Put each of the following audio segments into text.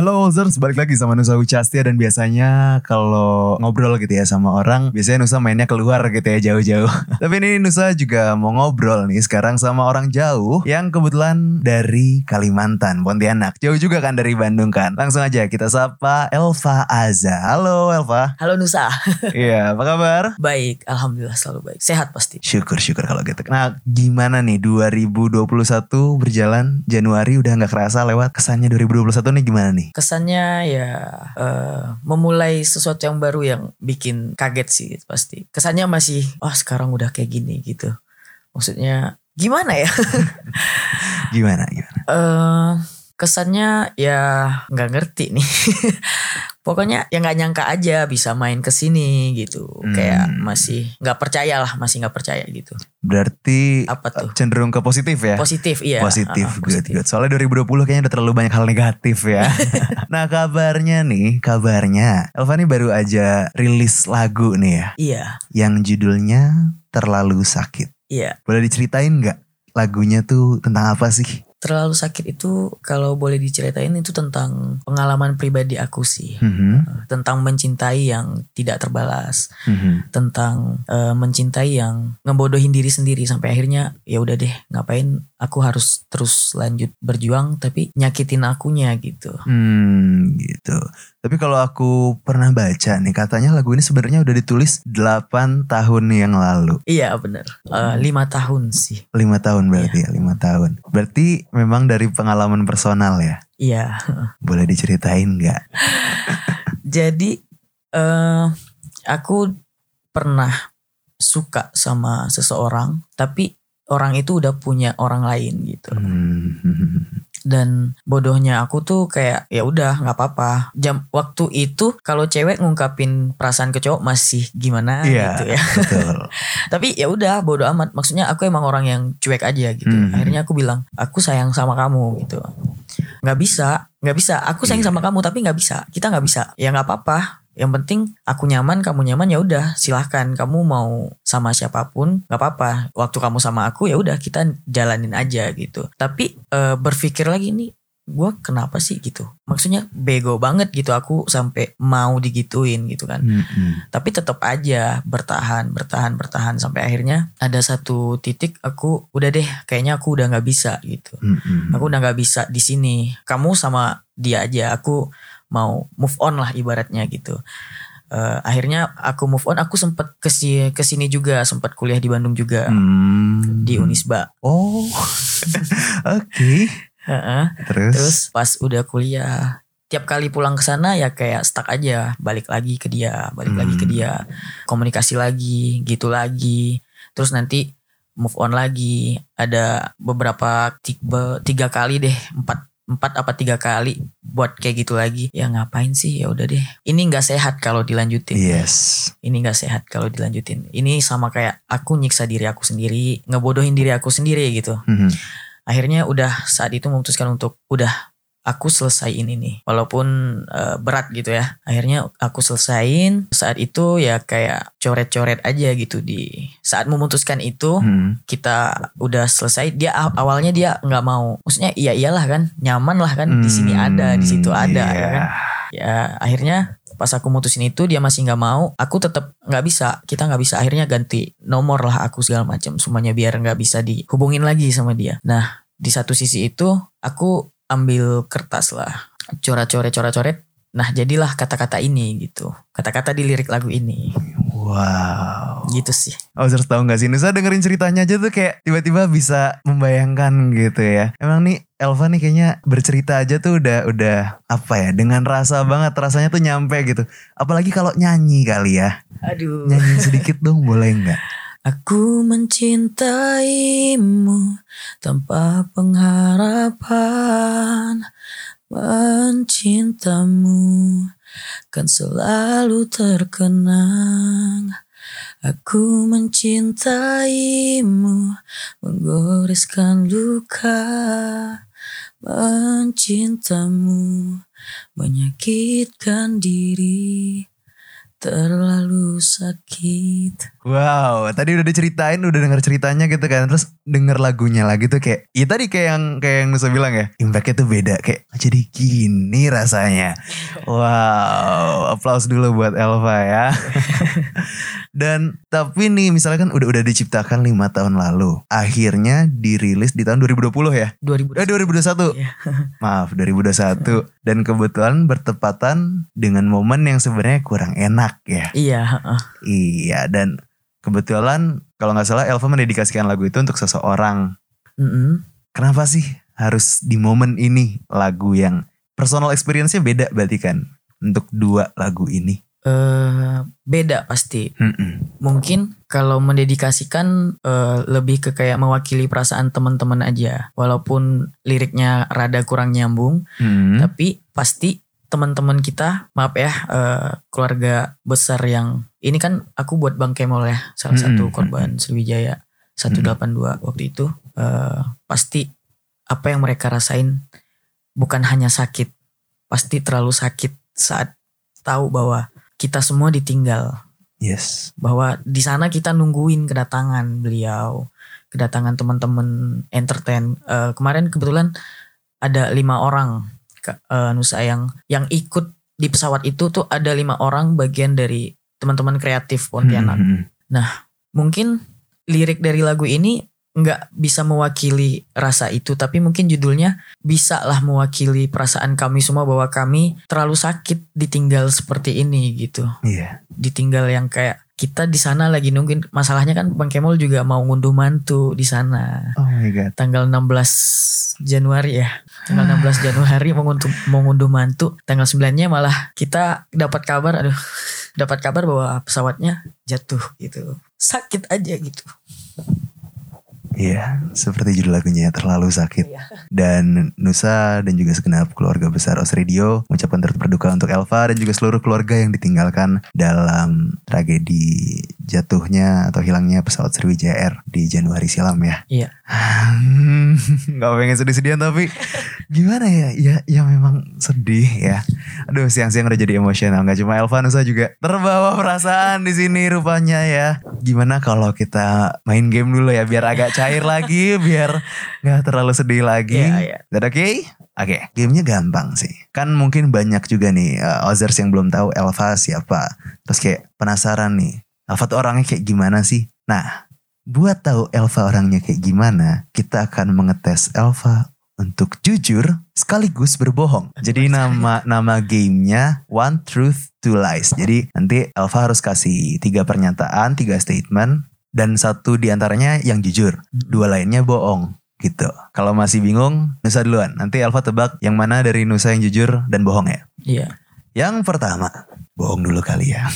Halo Ozers, balik lagi sama Nusa Ucastia dan biasanya kalau ngobrol gitu ya sama orang, biasanya Nusa mainnya keluar gitu ya jauh-jauh. Tapi ini Nusa juga mau ngobrol nih sekarang sama orang jauh yang kebetulan dari Kalimantan, Pontianak. Jauh juga kan dari Bandung kan. Langsung aja kita sapa Elva Aza. Halo Elva. Halo Nusa. Iya, apa kabar? baik, alhamdulillah selalu baik. Sehat pasti. Syukur-syukur kalau gitu. Nah gimana nih 2021 berjalan Januari udah nggak kerasa lewat. Kesannya 2021 nih gimana nih? Kesannya ya eh, memulai sesuatu yang baru yang bikin kaget sih pasti. Kesannya masih, oh sekarang udah kayak gini gitu. Maksudnya gimana ya? Gimana gimana? eh kesannya ya nggak ngerti nih. Pokoknya ya nggak nyangka aja bisa main ke sini gitu. Hmm. Kayak masih nggak percaya lah, masih nggak percaya gitu. Berarti Apa tuh? cenderung ke positif ya? Positif iya. Positif, Ah, good, good. Soalnya 2020 kayaknya udah terlalu banyak hal negatif ya. nah kabarnya nih, kabarnya Elva nih baru aja rilis lagu nih ya. Iya, Yang judulnya Terlalu Sakit. iya. Boleh diceritain nggak lagunya tuh tentang apa sih? Terlalu sakit itu kalau boleh diceritain itu tentang pengalaman pribadi aku sih. Mhm, tentang mencintai yang tidak terbalas. Mhm. tentang eh, mencintai yang ngebodohin diri sendiri sampai akhirnya ya udah deh ngapain aku harus terus lanjut berjuang tapi nyakitin akunya gitu Hmm, gitu. Tapi kalau aku pernah baca nih, katanya lagu ini sebenarnya udah ditulis 8 tahun yang lalu. iya bener Eh, lima tahun sih lima tahun berarti ya, lima tahun. Berarti memang dari pengalaman personal ya. iya Boleh diceritain nggak? jadi eh aku pernah suka sama seseorang tapi orang itu udah punya orang lain gitu. Hmm. dan bodohnya aku tuh kayak ya udah nggak apa-apa. Jam waktu itu kalau cewek ngungkapin perasaan ke cowok masih gimana Iya, gitu ya. betul. tapi ya udah bodoh amat. Maksudnya aku emang orang yang cuek aja gitu. Hmm. akhirnya aku bilang aku sayang sama kamu gitu. Nggak bisa nggak bisa. Aku sayang Iya. sama kamu tapi nggak bisa. Kita nggak bisa. Ya nggak apa-apa yang penting aku nyaman kamu nyaman ya udah silahkan. Kamu mau sama siapa pun nggak apa-apa. Waktu kamu sama aku ya udah kita jalanin aja gitu. Tapi eh, berpikir lagi nih gue kenapa sih gitu? Maksudnya bego banget gitu. Aku sampai mau digituin gitu kan. Mm-mm. tapi tetap aja bertahan bertahan bertahan sampai akhirnya ada satu titik aku udah deh kayaknya aku udah nggak bisa gitu. Mm-mm. aku udah nggak bisa di sini. Kamu sama dia aja aku mau move on lah ibaratnya gitu Eh, akhirnya aku move on aku sempet kesi ke sini juga sempat kuliah di Bandung juga Hmm. di Unisba Oh, oke. Heeh. Terus? terus pas udah kuliah tiap kali pulang ke sana ya kayak stuck aja balik lagi ke dia balik lagi ke Hmm. dia komunikasi lagi gitu lagi terus nanti move on lagi ada beberapa tiga, tiga kali deh empat empat apa tiga kali buat kayak gitu lagi. Ya ngapain sih? Ya udah deh. Ini nggak sehat kalau dilanjutin. Yes. ini nggak sehat kalau dilanjutin. Ini sama kayak aku nyiksa diri aku sendiri ngebodohin diri aku sendiri gitu. Mhm. akhirnya udah saat itu memutuskan untuk udah aku selesaiin ini. Walaupun eh, berat gitu ya. Akhirnya aku selesain. Saat itu ya kayak coret-coret aja gitu di saat memutuskan itu Hmm. kita udah selesai. Dia aw- awalnya dia nggak mau. Maksudnya iya iyalah kan nyaman lah kan. Di sini Hmm, ada di situ ada iya. ya kan. ya akhirnya pas aku mutusin itu dia masih nggak mau. Aku tetap nggak bisa kita nggak bisa. Akhirnya ganti nomor lah aku segala macam semuanya biar nggak bisa dihubungin lagi sama dia. Nah di satu sisi itu aku ambil kertas lah coret-coret coret-coret nah jadilah kata-kata ini gitu kata-kata di lirik lagu ini Wow. gitu sih Oh, harus tahu nggak sih? Nusa dengerin ceritanya aja tuh kayak tiba-tiba bisa membayangkan gitu ya. Emang nih Elva nih kayaknya bercerita aja tuh udah udah apa ya? Dengan rasa banget rasanya tuh nyampe gitu. Apalagi kalau nyanyi kali ya. aduh Nyanyi sedikit dong boleh nggak? Aku mencintaimu tanpa pengharapan. Mencintamu kan selalu terkenang. Aku mencintaimu menggoreskan luka. Mencintamu menyakitkan diri Terlalu sakit. Wow, tadi udah diceritain, udah denger ceritanya gitu kan. Terus denger lagunya lagi tuh kayak, ya tadi kayak yang kayak yang Nusa bilang ya, impactnya tuh beda. Kayak jadi gini rasanya. Wow, applause dulu buat Elva ya. Dan tapi nih misalnya kan udah udah diciptakan lima tahun lalu, akhirnya dirilis di tahun 2020 ya? 2000. Eh 2021. Iya. Maaf 2021 dan kebetulan bertepatan dengan momen yang sebenarnya kurang enak ya. Iya. Iya dan kebetulan kalau nggak salah Elva mendedikasikan lagu itu untuk seseorang. Mm-mm. Kenapa sih harus di momen ini lagu yang personal experience-nya beda berarti kan untuk dua lagu ini? Eh, beda pasti. Mm-mm. Mungkin kalau mendedikasikan eh, lebih ke kayak mewakili perasaan teman-teman aja. Walaupun liriknya rada kurang nyambung, Mm. tapi pasti teman-teman kita, maaf ya, eh, keluarga besar yang ini kan aku buat Bang Kemol ya, salah Mm-mm. satu korban Sriwijaya 182 waktu itu, eh, pasti apa yang mereka rasain bukan hanya sakit, pasti terlalu sakit saat tahu bahwa kita semua ditinggal Yes. bahwa di sana kita nungguin kedatangan beliau, kedatangan teman-teman entertain. Eh, kemarin kebetulan ada lima orang Kak, eh, Nusa yang yang ikut di pesawat itu tuh ada lima orang bagian dari teman-teman kreatif Pontianak. Mm-mm. Mungkin lirik dari lagu ini nggak bisa mewakili rasa itu, tapi mungkin judulnya bisa lah mewakili perasaan kami semua bahwa kami terlalu sakit ditinggal seperti ini gitu. Iya. ditinggal yang kayak kita di sana lagi nungguin. Masalahnya kan Bang Kemol juga mau ngunduh mantu di sana. Oh my god. tanggal 16 Januari ya. Tanggal 16 Januari mau ngunduh, mau ngunduh mantu. Tanggal 9 nya malah kita dapat kabar aduh dapat kabar bahwa pesawatnya jatuh gitu. Sakit aja gitu Iya, seperti judul lagunya terlalu sakit. Iya. Dan Nusa dan juga segenap keluarga besar Os Radio mengucapkan turut berduka untuk Elva dan juga seluruh keluarga yang ditinggalkan dalam tragedi jatuhnya atau hilangnya pesawat Sriwijaya Air di Januari silam ya. Iya. Gak pengen sedih-sedihan tapi gimana ya? Ya, ya memang sedih ya. Aduh siang-siang udah jadi emosional. Gak cuma Elva Nusa juga terbawa perasaan di sini rupanya ya. Gimana kalau kita main game dulu ya biar agak cair lagi, biar nggak terlalu sedih lagi. Iya. That oke? Oke, gamenya gampang sih. Kan mungkin banyak juga nih uh, Ozers yang belum tahu Elva siapa. Terus kayak penasaran nih, Elva tuh orangnya kayak gimana sih? Nah, buat tahu Elva orangnya kayak gimana, kita akan mengetes Elva untuk jujur sekaligus berbohong. Jadi nama nama gamenya One Truth Two Lies. Jadi nanti Elva harus kasih tiga pernyataan, tiga statement, dan satu di antaranya yang jujur, dua lainnya bohong gitu. Kalau masih bingung, Nusa duluan. Nanti Elva tebak yang mana dari Nusa yang jujur dan bohong ya. iya Yang pertama, bohong dulu kali ya.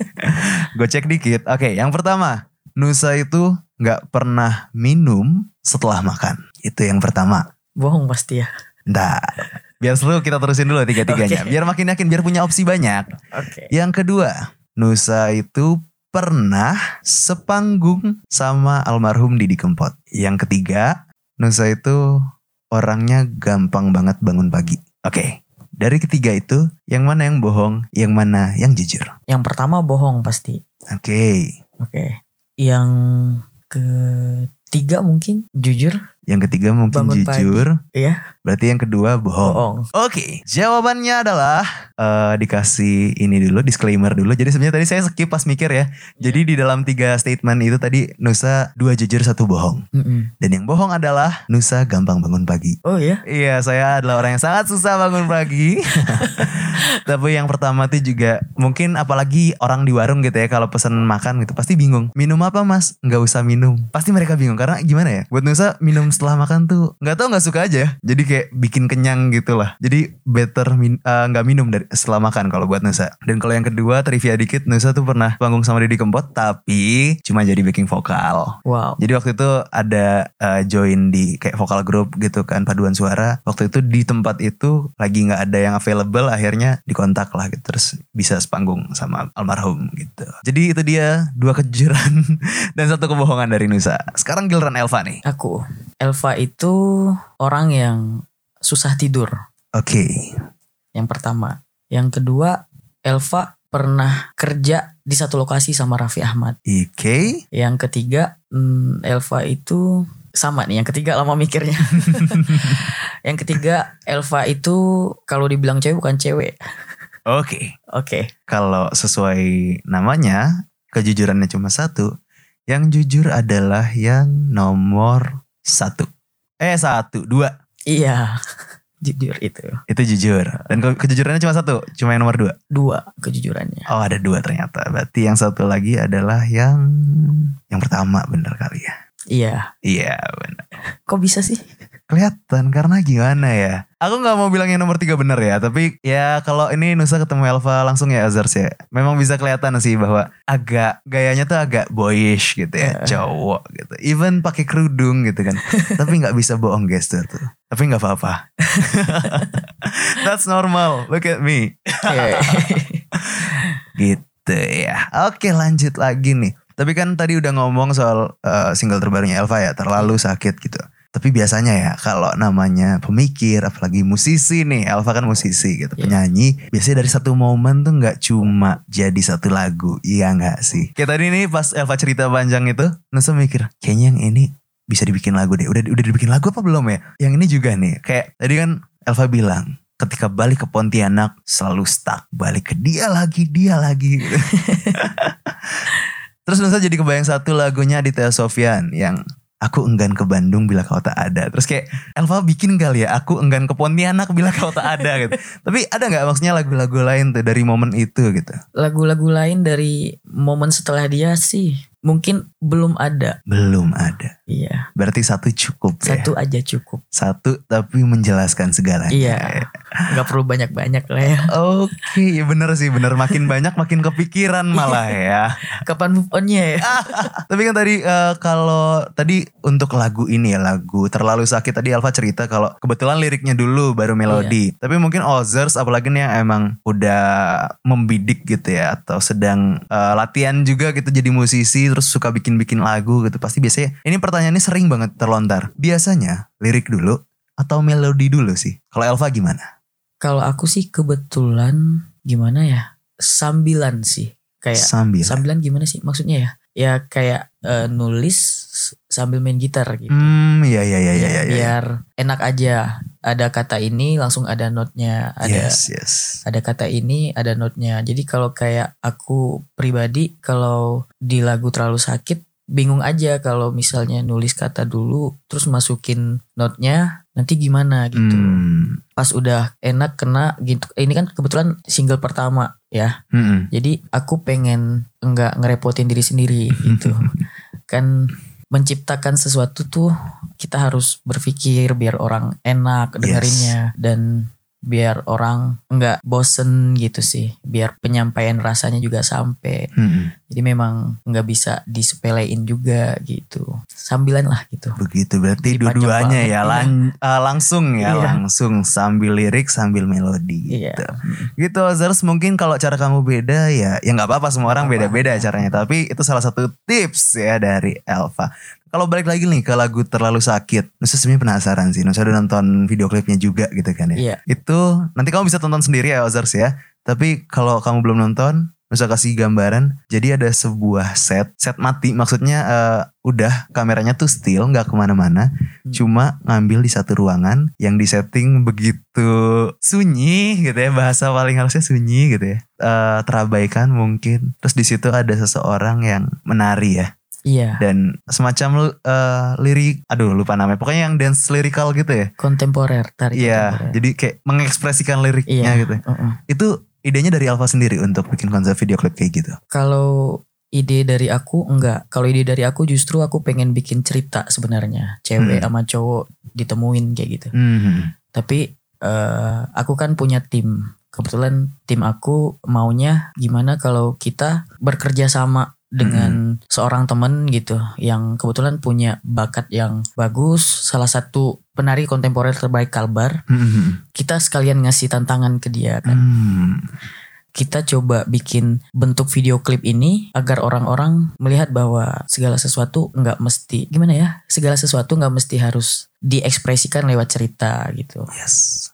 Gue cek dikit. Oke, yang pertama, Nusa itu nggak pernah minum setelah makan. Itu yang pertama. bohong pasti ya Ntar, biar seru kita terusin dulu tiga-tiganya. Oke. Biar makin yakin, biar punya opsi banyak. oke Yang kedua, Nusa itu pernah sepanggung sama almarhum Didi Kempot. Yang ketiga, Nusa itu orangnya gampang banget bangun pagi. Oke, dari ketiga itu, yang mana yang bohong, yang mana yang jujur? yang pertama bohong pasti Oke, oke yang ketiga mungkin jujur yang ketiga mungkin Bangun pagi. jujur. Iya. Berarti yang kedua bohong. bohong Oke, jawabannya adalah eh, dikasih ini dulu disclaimer dulu. Jadi sebenarnya tadi saya skip pas mikir ya. Jadi di dalam tiga statement itu tadi Nusa dua jujur satu bohong. Mm-mm. Dan yang bohong adalah Nusa gampang bangun pagi. oh ya Iya, saya adalah orang yang sangat susah bangun pagi. Tapi yang pertama tuh juga mungkin apalagi orang di warung gitu ya kalau pesan makan gitu pasti bingung. Minum apa mas? Nggak usah minum. Pasti mereka bingung karena gimana ya? Buat Nusa minum setelah makan tuh nggak tahu nggak suka aja. Jadi kayak bikin kenyang gitu lah. Jadi better min- eh, nggak minum dari setelah makan kalau buat Nusa. Dan kalau yang kedua trivia dikit Nusa tuh pernah panggung sama Didi Kempot tapi cuma jadi backing vokal. wow Jadi waktu itu ada uh, join di kayak vokal group gitu kan paduan suara. Waktu itu di tempat itu lagi nggak ada yang available akhirnya dikontak lah gitu terus bisa sepanggung sama almarhum gitu. Jadi itu dia dua kejuran dan satu kebohongan dari Nusa. Sekarang giliran Elva nih. Aku, Elva itu orang yang susah tidur. Oke. Yang pertama, yang kedua, Elva pernah kerja di satu lokasi sama Raffi Ahmad. Oke. Yang ketiga, hmm, Elva itu sama nih. Yang ketiga lama mikirnya. yang ketiga, Elva itu kalau dibilang cewek bukan cewek. Oke. Oke. Kalau sesuai namanya, kejujurannya cuma satu. Yang jujur adalah yang nomor satu. Eh satu, dua. Iya. Jujur itu. Itu jujur. Dan ke- kejujurannya cuma satu, cuma yang nomor dua. Dua kejujurannya. Oh ada dua ternyata. Berarti yang satu lagi adalah yang yang pertama bener kali ya. Iya. Iya bener. Kok bisa sih? Kelihatan karena gimana ya? Aku nggak mau bilang yang nomor tiga bener ya, tapi ya kalau ini Nusa ketemu Elva langsung ya Azars ya, memang bisa kelihatan sih bahwa agak gayanya tuh agak boyish gitu ya, cowok gitu. Even pakai kerudung gitu kan, tapi nggak bisa bohong gestur tuh. Tapi nggak apa-apa. That's normal. Look at me. Gitu ya. Oke lanjut lagi nih. Tapi kan tadi udah ngomong soal eh, single terbarunya Elva ya, terlalu sakit gitu. Tapi biasanya ya kalau namanya pemikir, apalagi musisi nih, Elva kan musisi gitu, Iya. penyanyi. Biasanya dari satu momen tuh nggak cuma jadi satu lagu, iya nggak sih? Kayak tadi nih pas Elva cerita panjang itu, Nusa mikir, kayaknya yang ini bisa dibikin lagu deh. Udah udah dibikin lagu apa belum ya? Yang ini juga nih, kayak tadi kan Elva bilang, ketika balik ke Pontianak selalu stuck balik ke dia lagi dia lagi gitu. terus Nusa jadi kebayang satu lagunya di Teo Sofian yang aku enggan ke Bandung bila kau tak ada. Terus kayak Elva bikin kali ya aku enggan ke Pontianak bila kau tak ada gitu. Tapi ada nggak maksudnya lagu-lagu lain tuh dari momen itu gitu? Lagu-lagu lain dari momen setelah dia sih mungkin belum ada. belum ada Iya. berarti satu cukup ya Satu aja cukup. satu tapi menjelaskan segalanya Iya. Nggak perlu banyak-banyak lah ya. Oke, ya bener sih, bener makin banyak makin kepikiran malah ya. Kapan move onnya ya? Tapi kan tadi eh, kalau tadi untuk lagu ini ya lagu terlalu sakit tadi Alfa cerita kalau kebetulan liriknya dulu baru melodi. Tapi mungkin Ozers apalagi nih yang emang udah membidik gitu ya atau sedang eh, latihan juga gitu jadi musisi terus suka bikin-bikin lagu gitu pasti biasanya ini pertanyaannya sering banget terlontar. Biasanya lirik dulu atau melodi dulu sih? Kalau Elva gimana? Kalau aku sih kebetulan gimana ya? Sambilan sih. Kayak Sambil. sambilan gimana sih maksudnya ya? Ya kayak eh, nulis sambil main gitar gitu. Hmm, ya ya ya ya Ya, ya. ya. biar enak aja. Ada kata ini langsung ada notnya, ada Yes, yes. ada kata ini, ada notnya. Jadi kalau kayak aku pribadi kalau di lagu terlalu sakit bingung aja kalau misalnya nulis kata dulu terus masukin notnya nanti gimana gitu. Hmm. Pas udah enak kena gitu. Ini kan kebetulan single pertama ya. Mm-mm. Jadi aku pengen enggak ngerepotin diri sendiri gitu. kan menciptakan sesuatu tuh kita harus berpikir biar orang enak dengerinnya dan biar orang enggak bosen gitu sih. Biar penyampaian rasanya juga sampai. Mm-mm. Jadi memang nggak bisa disepelein juga gitu. Sambilan lah gitu. Begitu berarti dua-duanya ya iya. lan- eh, langsung ya Iya. langsung sambil lirik sambil melodi Iya. gitu. Gitu Ozers mungkin kalau cara kamu beda ya ya nggak apa-apa semua orang Nggak beda-beda caranya tapi itu salah satu tips ya dari Elva. Kalau balik lagi nih ke lagu terlalu sakit, Nusa sebenarnya penasaran sih. Nusa udah nonton video klipnya juga gitu kan ya. Iya. Itu nanti kamu bisa tonton sendiri ya Ozers ya. Tapi kalau kamu belum nonton, Nusa kasih gambaran. Jadi ada sebuah set, set mati. Maksudnya eh, udah kameranya tuh still, nggak ke mana-mana. Hmm. Cuma ngambil di satu ruangan yang disetting begitu sunyi gitu ya. Bahasa paling harusnya sunyi gitu ya. Eh, terabaikan mungkin. Terus di situ ada seseorang yang menari ya Iya. dan semacam eh, lirik aduh lupa namanya pokoknya yang dance lyrical gitu ya Kontemporer, tarik Iya, jadi kayak mengekspresikan liriknya Iya. gitu. Heeh. Itu idenya dari Alfa sendiri untuk bikin konsep video klip kayak gitu. Kalau ide dari aku enggak. Kalau ide dari aku justru aku pengen bikin cerita sebenarnya. Cewek Hmm. sama cowok ditemuin kayak gitu. Hmm. Tapi eh, aku kan punya tim. Kebetulan tim aku maunya gimana kalau kita bekerja sama dengan seorang temen gitu yang kebetulan punya bakat yang bagus salah satu penari kontemporer terbaik Kalbar Hmm. kita sekalian ngasih tantangan ke dia kan Hmm. kita coba bikin bentuk video klip ini agar orang-orang melihat bahwa segala sesuatu nggak mesti gimana ya segala sesuatu nggak mesti harus diekspresikan lewat cerita gitu Yes.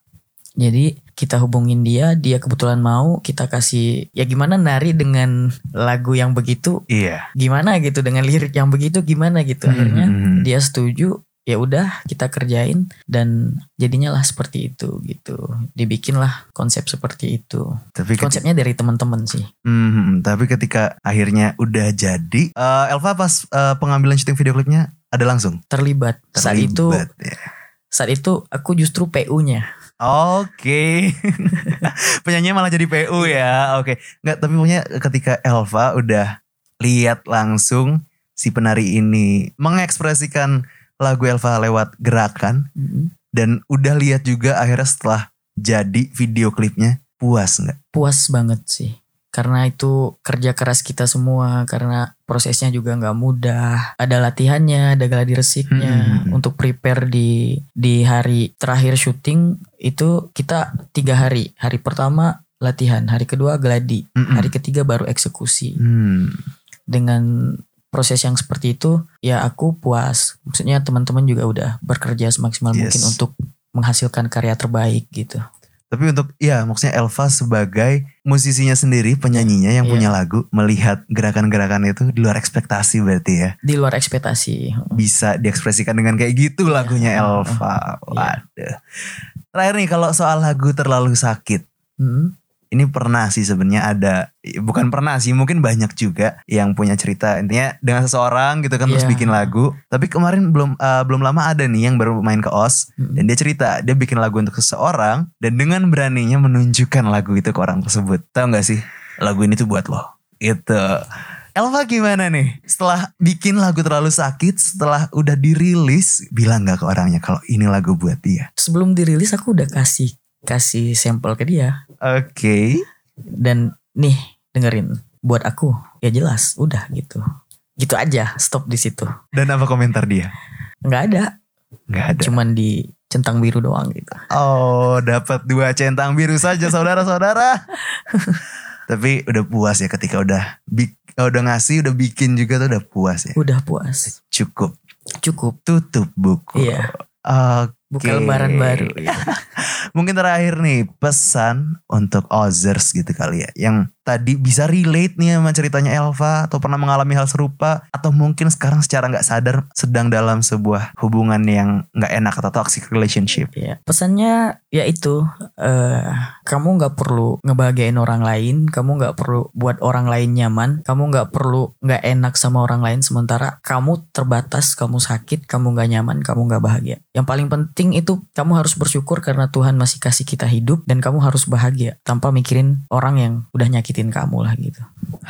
Jadi kita hubungin dia, dia kebetulan mau, kita kasih ya gimana nari dengan lagu yang begitu, Iya. gimana gitu dengan lirik yang begitu gimana gitu. Akhirnya Hmm. dia setuju, ya udah kita kerjain dan jadinya lah seperti itu gitu. Dibikinlah konsep seperti itu. Tapi Konsepnya dari teman-teman sih. Hmm, tapi ketika akhirnya udah jadi, eh, Elva pas eh, pengambilan syuting video klipnya ada langsung. Terlibat. Saat itu Terlibat, ya. saat itu aku justru PU-nya. Oke. Penyanyinya malah jadi PU ya. Oke. Nggak, tapi pokoknya ketika Elva udah lihat langsung si penari ini mengekspresikan lagu Elva lewat gerakan Mm. dan udah lihat juga akhirnya setelah jadi video klipnya puas nggak? puas banget sih karena itu kerja keras kita semua karena prosesnya juga nggak mudah ada latihannya ada gladi resiknya Hmm. untuk prepare di di hari terakhir syuting itu kita tiga hari hari pertama latihan hari kedua gladi Mm-mm. hari ketiga baru eksekusi Hmm. dengan proses yang seperti itu ya aku puas maksudnya teman-teman juga udah bekerja semaksimal Yes. mungkin untuk menghasilkan karya terbaik gitu Tapi untuk ya maksudnya Elva sebagai musisinya sendiri, penyanyinya yang Iya. punya lagu melihat gerakan-gerakan itu di luar ekspektasi berarti ya. di luar ekspektasi Bisa diekspresikan dengan kayak gitu lagunya Iya. Elva. Waduh. Terakhir nih kalau soal lagu terlalu sakit. Hmm. Ini pernah sih sebenarnya ada bukan pernah sih mungkin banyak juga yang punya cerita intinya dengan seseorang gitu kan terus Iya. bikin lagu tapi kemarin belum eh, belum lama ada nih yang baru main ke OS Hmm. dan dia cerita dia bikin lagu untuk seseorang dan dengan beraninya menunjukkan lagu itu ke orang tersebut. Tahu nggak sih lagu ini tuh buat lo. Itu. Elva gimana nih? Setelah bikin lagu terlalu sakit, setelah udah dirilis, bilang nggak ke orangnya kalau ini lagu buat dia. sebelum dirilis aku udah kasih kasih sampel ke dia Oke. dan nih dengerin buat aku ya jelas udah gitu gitu aja stop di situ Dan apa komentar dia? nggak ada Nggak ada. cuman di centang biru doang gitu Oh, dapat dua centang biru saja saudara-saudara. Tapi udah puas ya ketika udah bik- udah ngasih, udah bikin juga tuh udah puas ya. udah puas Cukup cukup tutup buku. Iya. Oke. Buka lebaran baru gitu. Mungkin terakhir nih pesan untuk Ozers gitu kali ya. Yang tadi bisa relate nih sama ceritanya Elva atau pernah mengalami hal serupa atau mungkin sekarang secara nggak sadar sedang dalam sebuah hubungan yang nggak enak atau toxic relationship. ya pesannya ya itu eh kamu nggak perlu ngebahagiain orang lain kamu nggak perlu buat orang lain nyaman kamu nggak perlu nggak enak sama orang lain sementara kamu terbatas kamu sakit kamu nggak nyaman kamu nggak bahagia yang paling penting itu kamu harus bersyukur karena Tuhan masih kasih kita hidup dan kamu harus bahagia tanpa mikirin orang yang udah nyakitin kamu lah gitu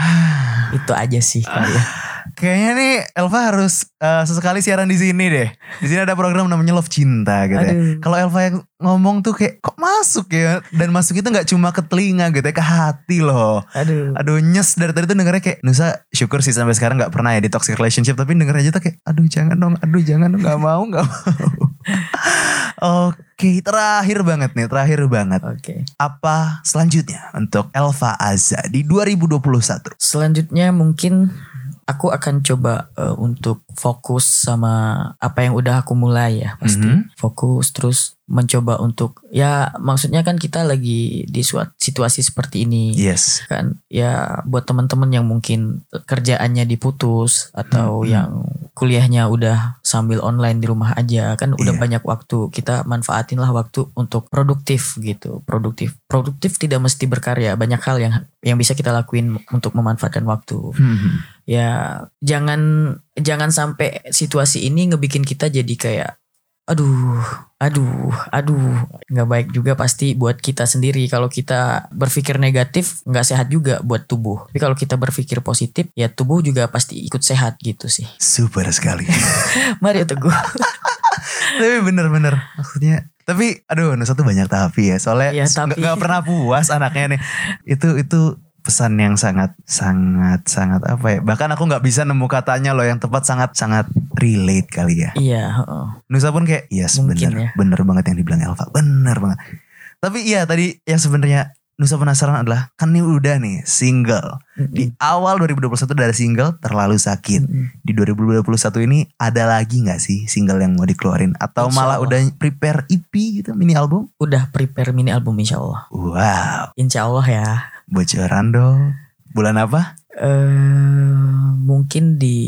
itu aja sih kali ya. Kayaknya nih Elva harus eh, sesekali siaran di sini deh. Di sini ada program namanya Love Cinta gitu ya. Kalau Elva yang ngomong tuh kayak kok masuk ya dan masuk itu nggak cuma ke telinga gitu ya ke hati loh. aduh Aduh nyes dari tadi tuh dengernya kayak Nusa syukur sih sampai sekarang nggak pernah ya di toxic relationship tapi denger aja tuh kayak aduh jangan dong aduh jangan dong nggak mau nggak mau. Oke terakhir banget nih terakhir banget oke apa selanjutnya untuk Elva Azza di 2021? Selanjutnya mungkin aku akan coba eh, untuk fokus sama apa yang udah aku mulai ya pasti. Mhm. Fokus terus mencoba untuk ya maksudnya kan kita lagi di suatu situasi seperti ini Yes. kan ya buat teman-teman yang mungkin kerjaannya diputus atau Hmm. yang kuliahnya udah sambil online di rumah aja kan udah Iya. banyak waktu kita manfaatin lah waktu untuk produktif gitu produktif produktif tidak mesti berkarya banyak hal yang yang bisa kita lakuin untuk memanfaatkan waktu Hmm. ya jangan jangan sampai situasi ini ngebikin kita jadi kayak aduh aduh aduh. Nggak baik juga pasti buat kita sendiri. Kalau kita berpikir negatif nggak sehat juga buat tubuh. Tapi kalau kita berpikir positif ya tubuh juga pasti ikut sehat gitu sih. Super sekali. mari teguh tapi bener-bener maksudnya tapi aduh Nusa tuh banyak tapi ya. Soalnya nggak tapi. nggak pernah puas anaknya nih. Itu itu pesan yang sangat sangat sangat apa ya bahkan aku nggak bisa nemu katanya loh yang tepat sangat sangat relate kali ya iya heeh. Nusa pun kayak yes Mungkin bener ya. bener banget yang dibilang Elva bener banget tapi iya tadi yang sebenarnya Nusa penasaran adalah kan ini udah nih single. Di awal 2021 ada single terlalu sakit. Mm-mm. Di 2021 ini ada lagi nggak sih single yang mau dikeluarin atau Insya malah Allah. udah prepare EP gitu mini album? Udah prepare mini album insya Allah. Wow, Insya Allah ya. Bocoran dong. Bulan apa? eh mungkin di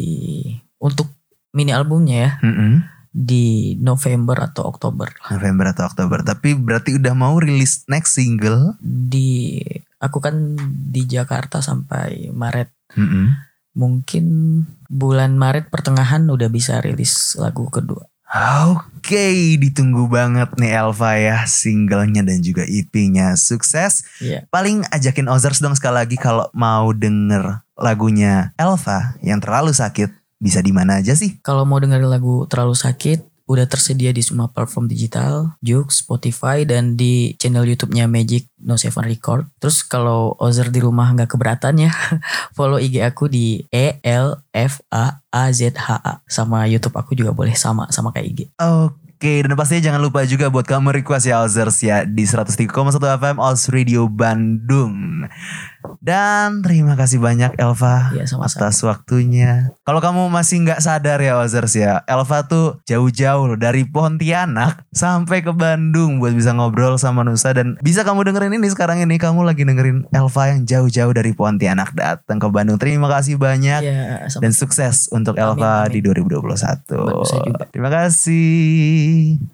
untuk mini albumnya ya Mm-mm. di November atau Oktober November atau Oktober. Tapi berarti udah mau rilis next single. di aku kan di Jakarta sampai Maret Mm-mm. mungkin bulan Maret pertengahan udah bisa rilis lagu kedua Oke, ditunggu banget nih Elva ya singlenya dan juga EP-nya. Sukses. Iya. Paling ajakin Ozers dong sekali lagi kalau mau denger lagunya Elva yang terlalu sakit. Bisa di mana aja sih? kalau mau dengerin lagu terlalu sakit udah tersedia di semua platform digital, Joox, Spotify, dan di channel YouTube-nya Magic No Seven Record. Terus kalau Ozer di rumah nggak keberatan ya, follow IG aku di E L F A A Z H A sama YouTube aku juga boleh sama sama kayak IG. Oke, dan pastinya jangan lupa juga buat kamu request ya Ozers ya di 103,1 FM Oz Radio Bandung. Dan terima kasih banyak Elva Iya, sama-sama. atas waktunya. Kalau kamu masih nggak sadar ya Ozers ya, Elva tuh jauh-jauh loh dari Pontianak sampai ke Bandung buat bisa ngobrol sama Nusa dan bisa kamu dengerin ini sekarang ini kamu lagi dengerin Elva yang jauh-jauh dari Pontianak datang ke Bandung. Terima kasih banyak Iya, sama dan sukses untuk Amin, Elva amin. di 2021. Buat Nusa juga. Terima kasih.